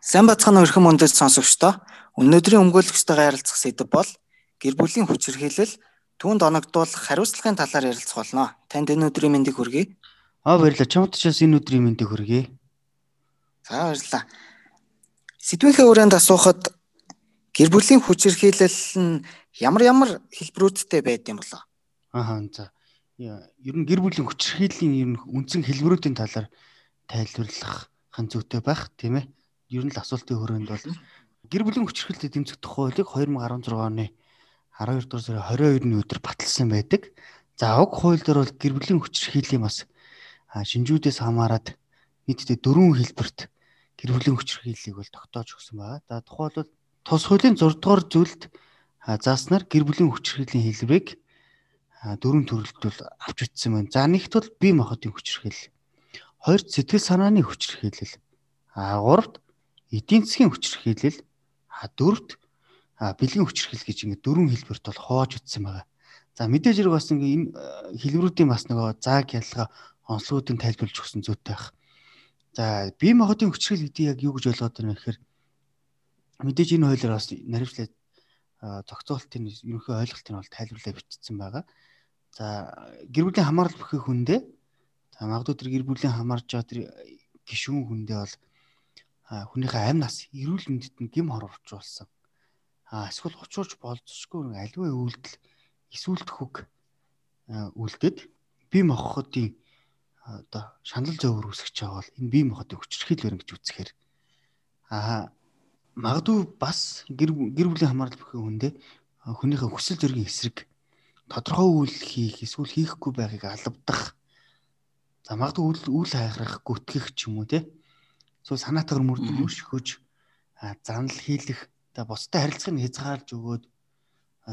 Сайн бацхан өрхөн мөндөд сонсогчдоо өнөөдрийн өмгөөлөгчтэйгээ ярилцах сэдэв бол гэр бүлийн хүчирхийлэл түүнд оногдуулах хариуцлагын талаар ярилцах болно. Танд энэ өдрийн мэндийг хүргэе. Аа баярлалаа. Чамд ч бас энэ өдрийн мэндийг хүргэе. За баярлалаа. Сэдвийнхээ өрөөнд асуухад гэр бүлийн хүчирхийлэл нь ямар ямар хэлбэрүүдтэй байд юм болоо? Аа за. Ер нь гэр бүлийн хүчирхийллийн ер нь үндсэн хэлбэрүүдийн талаар тайлбарлах хан зүйтэй байх тийм ээ ер нь л асуултын хүрээнд бол гэр бүлийн хүчирхэлтэд тэмцэх тухай хуулийг 2016 оны 12 дугаар сарын 22-ны өдөр баталсан байдаг. За уг хууль дээр бол гэр бүлийн хүчирхийллийн бас шинжүүдээс хамаарат нийтдээ дөрвөн хэлбэрт гэр бүлийн хүчирхийллийг бол тогтоож өгсөн байна. За тухай бол тус хуулийн 6 дугаар зүйлд зааснаар гэр бүлийн хүчирхийллийн хэлбэрийг дөрвөн төрөлд бол авч утсан байна. За нэгт бол бие махбодын хүчирхийлэл, хоёрт сэтгэл санааны хүчирхийлэл, а гуравт эдийн засгийн хүчирхийлэл дөрөвт бэлгийн хүчирхийлэл гэж ингээд дөрвөн хэлбэрт бол хувааж утсан байгаа. За мэдээж хэрэг бас ингээд энэ хэлбэрүүдийн бас нөгөө зааг ялгаа онцлогуудыг тайлбарлаж өгсөн зүйтэй байх. За бие махбодын хүчирхийлэл гэдэг яг юу гэж ойлгоод байна вэ гэхээр мэдээж энэ хуулиар бас наривчлаад зохицуултын ерөнхий ойлголтыг бол тайлбарлаа бичсэн байгаа. За гэр бүлийн хамаарал бүхий хүндээ за магадгүй тэр гэр бүлийн хамаарж байгаа тэр гишүүн хүндээ бол хүнийхээ амь нас эрүүл мэндэд нь гим хор орчуулсан. А эсвэл учруулж болцсохгүй аливаа үйлдэл эсвэл төхөг үлдээд бие махбодын одоо шанал зөөвөр үсгэж байгаа бол энэ бие махбодын хүчрхийл барин гэж үзэхээр. Аа магадгүй бас гэр бүлийн хамаарал бүхэн хүндээ хүнийхээ хүсэл зоригийн эсрэг тодорхой үйл хийх эсвэл хийхгүй байхыг алавдах за магадгүй үйл хайхрах гүтгэх ч юм уу те эсвэл санаатаар мөрдөн өшгөж занал хийлэх. Та бусдад харилцааг хязгаарлаж өгөөд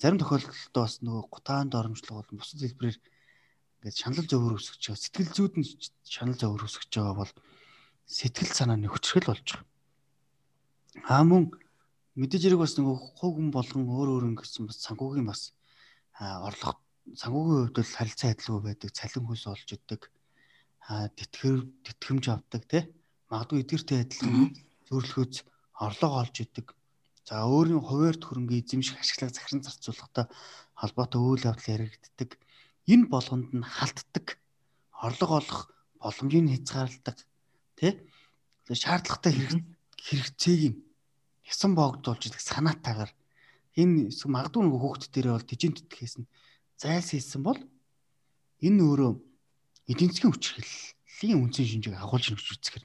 зарим тохиолдолд бас нөгөө гутаанд оромжлол болон бусад хэлбэрээр ингээд шанал зөөр өсгөж байгаа. Сэтгэл зүйд нь шанал зөөр өсгөж байгаа бол сэтгэл санааны хүчрхэл болж байгаа. Аа мөн мэдээж хэрэг бас нөгөө хувь хүн болгон өөр өөр ингэсэн бас санхүүгийн бас орлого санхүүгийн хувьд бол харилцаа адилгүй байдаг, цалин хөлс олж идэг, тэтгэр тэтгэмж авдаг тий магадгүй эдгэртэй адилхан зөвлөхөц орлого олж идэг. За өөрийн хуваарь хөрөнгө эзэмших ашиглах захиран зарцуулахтай холбоотой үйл явдал яригддаг. Энэ болгонд нь халтдаг. Орлого олох боломжийг хязгаарладаг. Тэ? Шаардлагатай хэрэгцээг нь ясан боогдуулж идэх санаатаагаар энэ магадгүй нэг хүүхд дээрээ бол тижин тэтгэхээс нь зайлсхийсэн бол энэ өөрөө эдийн засгийн хүчирхэллийн үндсэн шинжийг агуулж өгч үзэхэр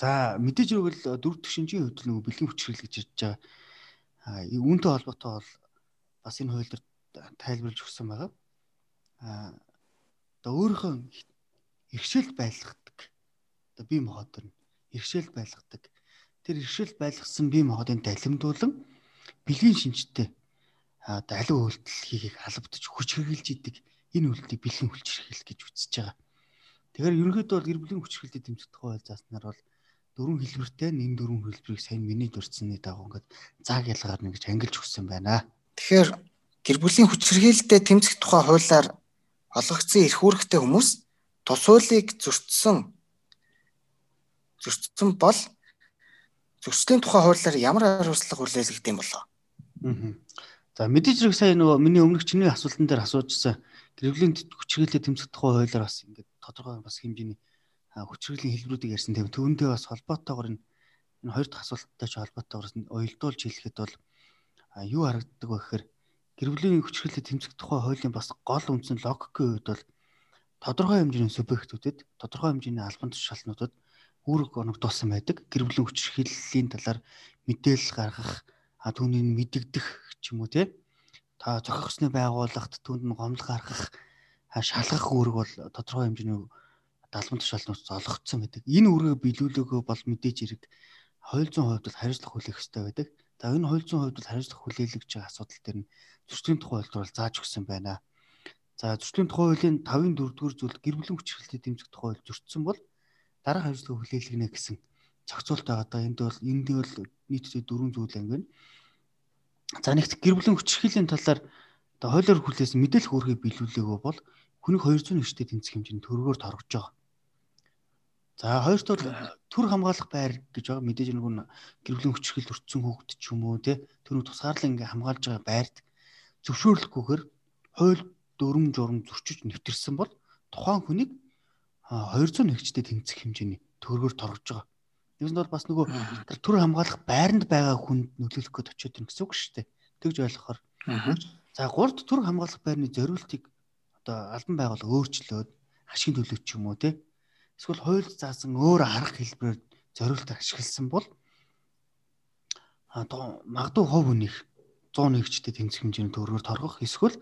За мэдээж өгөл дөрөв дэх шинжийн хувьд нөгөө бэлгийн хүчрэл гэж ярьж байгаа. Үүнтэй холбоотой бол бас энэ хууль дээр тайлбарлаж өгсөн байгаа. Аа одоо өөрийнхөө иргэшэл байлгадаг. Одоо бие махбод нь иргэшэл байлгадаг. Тэр иргэшэл байлгасан бие махбодын далимдуулан бэлгийн шинжтэй одоо аливаа үйлдэл хийхийг албадж хүч хэрглэж идэг энэ үйлдэлийг бэлгийн хүчрхийл гэж үзэж байгаа. Тэгэхээр ерөнхийдөө бол гэр бүлийн хүчрхийлэлд тэмцэх тухай зааснаар бол дөрвөн хэлбэртэй энэ дөрвөн хэлбэрийг сайн миний дурдсны дагуу ингээд зааг ялгаар нэгж ангилж өгсөн байна. Тэгэхээр гэр бүлийн хүчирхийлэлтэд тэмцэх тухай хуулиар олгогдсон эрх үүрэгтэй хүмүүс тус хуулийг зөрчсөн зөрчсөн бол зөрчлийн тухай хуулиар ямар хариуцлага хүлээлгдэм болоо? Аа. За мэдээж хэрэг сая нөгөө миний өмнөх чиний асуултан дээр асуужсан гэр бүлийн хүчирхийлэлтэд тэмцэх тухай хуулиар бас ингээд тодорхой бас хэмжээний хүчрэглийн хэлбэрүүдийг ярьсан тийм түүнтэй бас холбоотойгоор энэ хоёр дахь асуулттай ч холбоотойгоор уялдуулж хэлэхэд бол юу харагддаг вэ гэхээр гэр бүлийн хүчрэлтэй тэмцэх тухай хуулийн бас гол үндсэн логикийн хувьд бол тодорхой хэмжээний субъектүүдэд тодорхой хэмжээний албан тушаалнуудад үүрэг оногдуулсан байдаг. Гэр бүлийн хүчрхийллийн талаар мэдээлэл гаргах, түүнийг мэдэгдэх ч юм уу те. Та зохих ёсны байгууллагт түүнд нь гомдол гаргах, шалгах үүрэг бол тодорхой хэмжээний далмын тушаалнууд олгогдсон байдаг. Энэ үргээ биелүүлээгөө бол мэдээж хэрэг хууль зүйн хувьд бол хариуцлага хүлээх хэрэгтэй байдаг. За энэ хууль зүйн хувьд бол хариуцлага хүлээлгэж байгаа асуудал дээр нь зөрчлийн тухай хууль бол зааж өгсөн байна. За зөрчлийн тухай хуулийн 5-ын 4-р зүйл гэр бүлийн хүчирхэлтэд дэмжих тухай хууль зөрчсөн бол дараах хариуцлага хүлээлгэнэ гэсэн зохицуулт байгаа даа. Энд бол энд бол нийтдээ дөрвөн зүйл ангина. За нэгт гэр бүлийн хүчирхийллийн талаар одоо хуулиар хүлээсэн мэдээлэл хүргэе биелүүлээгөө бол хүнийг 200 нэштэй тэмцэх хэмжээний төргөөр торгож байгаа. За бол төр хамгаалах байр гэж байгаа мэдээж нэг нь гэр бүлийн хүчрхэл өртсөн хүүхэд ч юм уу те нь тусгаарлан ингээ хамгаалж байгаа байрт зөвшөөрлөхгүйгээр хууль дүрм журм зөрчиж нэвтэрсэн бол тухайн хүнийг 200 нэгчтэй тэнцэх хэмжээний төгрөгөөр торгож байгаа. Нь бол бас нөгөө төр хамгаалах байранд байгаа хүнд нөлөөлөх гээд очиод байна гэсэн үг шүү дээ. Тэгж ойлгохоор. За гурд төр хамгаалах байрны зориултыг одоо албан байгууллага өөрчлөөд ашиг төлөвч юм уу те эсвэл хууль заасан өөр арга хэлбэрээр зориулт ашигласан бол магадгүй хов хүнийх 100 нэгчтэй тэнцэх хэмжээний төгрөгөөр торгох эсвэл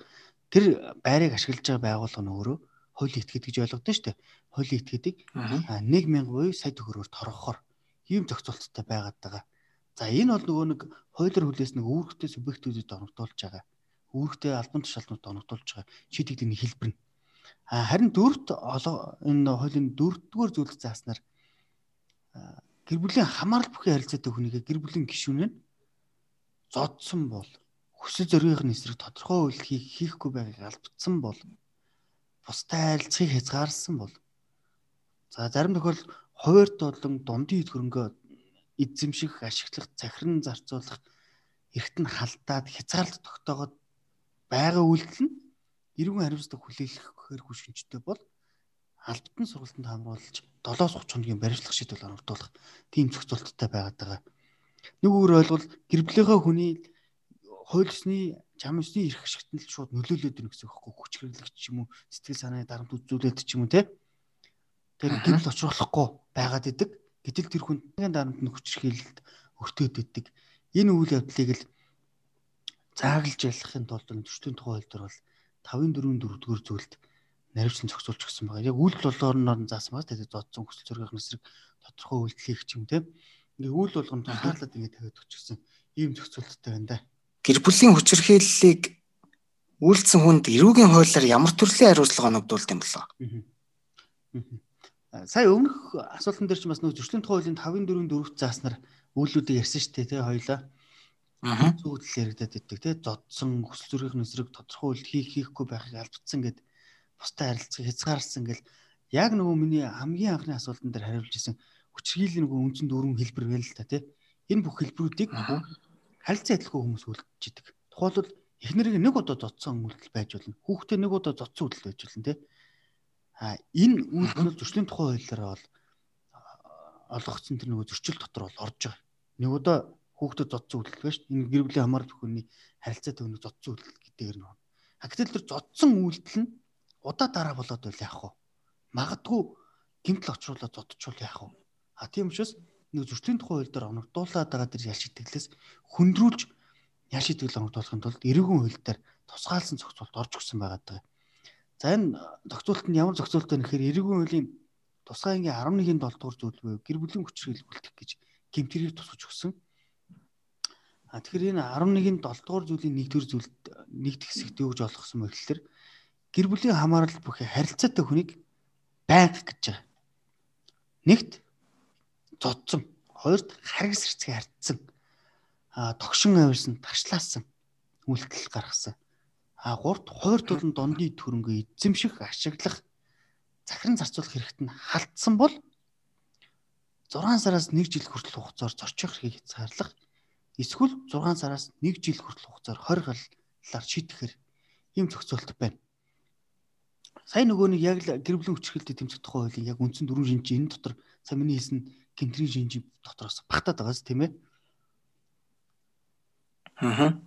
тэр байрыг ашиглаж байгаа байгууллага нь өөрөө хуулийн этгээд гэж ойлгодсон шүү дээ. Хуулийн этгээдийг 1000 буюу сая төгрөгөөр торгохоор ийм зохицуулттай байгаад байгаа. За энэ бол нөгөө нэг хуулиар хүлээс нэг үүрэгтэй субъектүүдэд оногдуулж байгаа. Үүрэгтэй албан тушаалтнууд оногдуулж байгаа шийдэгдлийн хэлбэр нь. Харин дөрөвт энэ хуулийн дөрөвдүгээр зүйлс зааснаар гэр бүлийн хамаарал бүхий харилцаатай хүнийгээ гэр бүлийн гишүүн нь зодсон бол хүсэл зоригын эсрэг тодорхой үйл хийхгүй байгааг алдсан бол бустай харилцахыг хязгаарласан бол за зарим тохиолдолд хуваарт болон дундын эд хөрөнгөө эзэмших, ашиглах, захиран зарцуулах эрт нь халдаад хязгаарлалт тогтоогод байгаа үйлдэл нь эргэн хариуцлага хүлээх хүчтэй бол албатан сургалтанд хамруулж 7-30 хоногийн баримтлах шийдвэр оруулах тийм зохицуулттай байгаад байгаа. Нэг үгээр ойлгол гэр бүлийнхаа хүний хууль ёсны чам ёсны эрх ашигтанд шууд нөлөөлөд байна гэсэн үг хэвгүй хүч хэрэглэгч ч юм уу сэтгэл санааны дарамт үзүүлээд ч юм уу те. Тэр гэрэл очруулахгүй байгаад идэг. Гэтэл тэр хүнний дарамт нь хүч хэрэглэлд өртөөд идэг. Энэ үйл явдлыг л зааглаж ялахын тулд төчтөнд тухай хууль дээр бол 5-ын 4-ийн 4-р зүйлд наривчлан зохицуулж өгсөн байгаа. Яг үйлдэл болгоноор нь заасан байгаа. Тэгээд зодсон хүсэл зоригын эсрэг тодорхой үйлдэл хийх юм те. Ингээ үйл болгонд тусгаарлаад ингээ тавиад өгчихсэн ийм зохицуулттай байна да гэр бүлийн хүчирхийллийг үйлдсэн хүнд эрүүгийн хуулиар ямар төрлийн хариуцлага оногдуулд юм болоо? Сая өмнөх асуултан дээр ч бас нөгөө зөрчлийн тухай хуулийн 5-4 4-т зааснаар үйлүүдийг ярьсан шүү дээ тий хоёлаа. Аа. Зүгдэл яригадад иддэг тий зодсон хүсэл зүрхийн эсрэг тодорхой үйл хийх хийхгүй байхыг алдсан гэд бустай харилцаг хязгаарлсан гэл яг нөгөө миний хамгийн анхны асуултан дээр хариулж исэн хүчрхийллийн нөгөө үндсэн дөрвөн хэлбэр байна л та тий. Энэ бүх хэлбэрүүдийг харилцан адилхан хүмүүс үлдэж идэг. Тухайлбал эхнэрийг нэг удаа зодсон үйлдэл байж болно. Хүүхдээ нэг удаа зодсон үйлдэл байж болно тий. А энэ үйлдэл зөрчлийн тухай хуулиараа бол олгогдсон тэр нөгөө зөрчил дотор бол орж байгаа. Нэг удаа хүүхдэд зодсон үйлдэл байж энэ гэр бүлийн хамаарал бүхний харилцаа төвний зодсон үйлдэл гэдгээр нь. Гэтэл тэр зодсон үйлдэл нь удаа дараа болоод байл яах вэ? Магадгүй гимтэл очруулаад зодчихвол яах вэ? А тийм учраас нэг зөрчлийн тухай хууль дээр оногдуулаад байгаа тэр ял шийтгэлээс хөндрүүлж ял шийтгэл оногдуулахын тулд эрүүгийн хууль дээр тусгаалсан зохицуулт орж өгсөн байгаа даа. За энэ зохицуулт нь ямар зохицуулт вэ гэхээр эрүүгийн хуулийн тусгай ангийн 11-ийн 7 дугаар зүйл буюу гэр бүлийн хүчрхийлэл үлдэх гэж гэмтэрийг тусгаж өгсөн. А тэгэхээр энэ 11-ийн 7 дугаар зүйлийн 1-р зүйлд нэгд хэсэгт юу гэж олгосон бэ гэхээр гэр бүлийн хамаарал бүхий харилцаатай хүнийг банк гэж байгаа. Нэгт зодсон. Хоёрт харгас хэрцгий хартсан. А тогшин авирсан, тагшлаасан үйлдэл гаргасан. А гуравт хувирт болон дондын төрөнгөө эзэмших, ашиглах, захиран зарцуулах хэрэгт нь халтсан бол 6 сараас 1 жил хүртэл хугацаар зорчих эрхийг хязгаарлах эсвэл 6 сараас 1 жил хүртэл хугацаар 20 галлаар шийдэхэр ийм зохицуулт байна. Сая нөгөө нэг яг л гэр бүлийн хүчирхэлтэд тэмцэх тухай хуулийн яг үндсэн дөрвөн шинж энэ дотор сая миний хэлсэн гинтрийн шинжийн дотроос багтаад байгаас тийм ээ. Аа.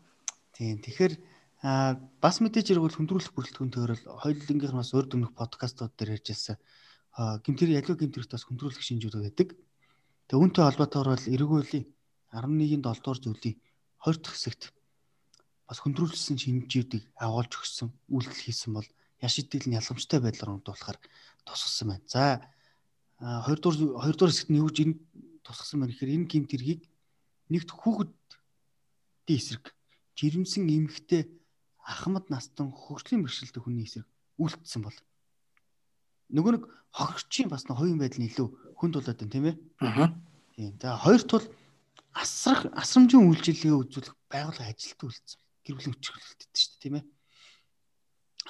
Тийм. Тэгэхээр а бас мэдээж хэрэг бол хүндрүүлэх бүрэлдэхүүн төрөл хоёулынгийнхнаас өөр дөнгөх подкастууд дээр ярьжсэн гимтэр ялуу гимтэрт бас хүндрүүлэх шинжүүд байдаг. Тэгээ үүнтэй холбоотойгоор бол эргүүлийн 11-ийн 7 дугаар зүйлийн 20 дахь хэсэгт бас хүндрүүлсэн шинжүүдийг агуулж өгсөн үйлдэл хийсэн бол яшидэл нь ялгамжтай байдлаар унтуулахаар тусгасан байна. За хоёрдугаар хоёрдугаар хэсэгт нь юу гэж энэ тусгасан байна гэхээр энэ гимт хэргийг нэгт хүүхэдийн эсрэг жирэмсэн эмэгтэй ахмад настан хөгжлийн бэрхшээлтэй хүний эсрэг үлдсэн бол нөгөө нэг хохирчийн бас нэг хоёрын байдал нь илүү хүнд болоод байна тийм ээ. Аа. Тийм. За хоёрт бол асрах асрамжийн үйлчилгээ үзүүлэх байгууллага ажилтан үлдсэн. Гэр бүлийн хүчрхэлтэд шүү дээ тийм ээ.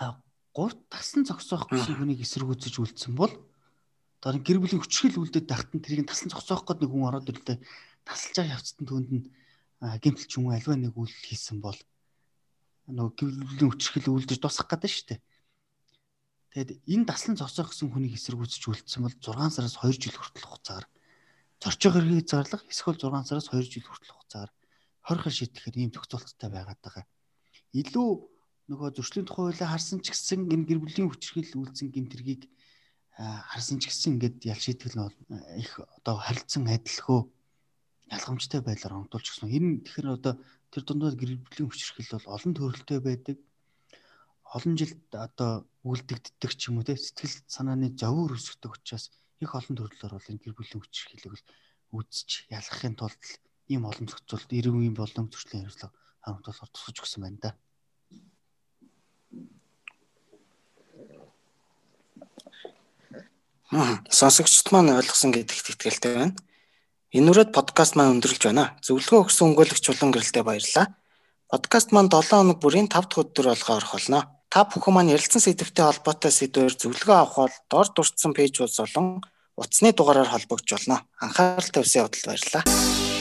А гурт тасан зогсоох гэсэн хүнийг эсэргүүцэж үлдсэн бол одоо гэр бүлийн хүчрхэл үлдээд тахтан тэрийг таслан зогсоох гээд нэг хүн ороод ирлээ тасалж байгаа явцтан түүнд нь гимтэл ч юм уу альва нэг үйл хийсэн бол нөгөө гэр бүлийн хүчрхэл үлдэж дуусах гэдэг шүү дээ. Тэгэд энэ таслан зогсоох гэсэн хүнийг эсэргүүцэж үлдсэн бол 6 сараас 2 жил хүртэл хугацаагаар зорчих хэргийг зарлах эсвэл 6 сараас 2 жил хүртэл хугацаагаар хорхол шийдэхээр ийм тохиолдолтой байгаад байгаа. Илүү нөгөө зөрчлийн тухай хуулиа харсан ч гэсэн энэ гэр бүлийн хүчрхэл үйлцэн гимтэргийг харсан ч гэсэн ингээд ял шийтгэл нь их одоо харилцан адилхөө ялгамжтай байдлаар оногдуулж гисэн. Энэ тэгэхээр одоо тэр дундаа гэр бүлийн хүчрхэл бол олон төрөлтэй байдаг. Олон жил одоо үлдэгддэг ч юм уу те сэтгэл санааны зовөр өсгдөг учраас их олон төрлөөр бол энэ гэр бүлийн хүчрхэлийг үзэж ялгахын тулд ийм олон зохицуулт эрүүгийн болон зөрчлийн хэрэгслэг хамтуулахаар тусгаж өгсөн байна да. Сонсогчд маань ойлгосон гэдэгт итгэлтэй байна. Энэ үрээд подкаст маань өндөрлж байна. Зөвлөгөө өгсөн өмгөөлөгч чулуун гэрэлтэй баярлалаа. Подкаст маань 7 хоног бүрийн 5 дахь өдөр болгоо орох болно. Та бүхэн маань ярилцсан сэдвтэй холбоотой сэдвээр зөвлөгөө авах бол доор дурдсан пэйжүүд болон утасны дугаараар холбогдож болно. Анхаарал тавьсан явдал баярлалаа.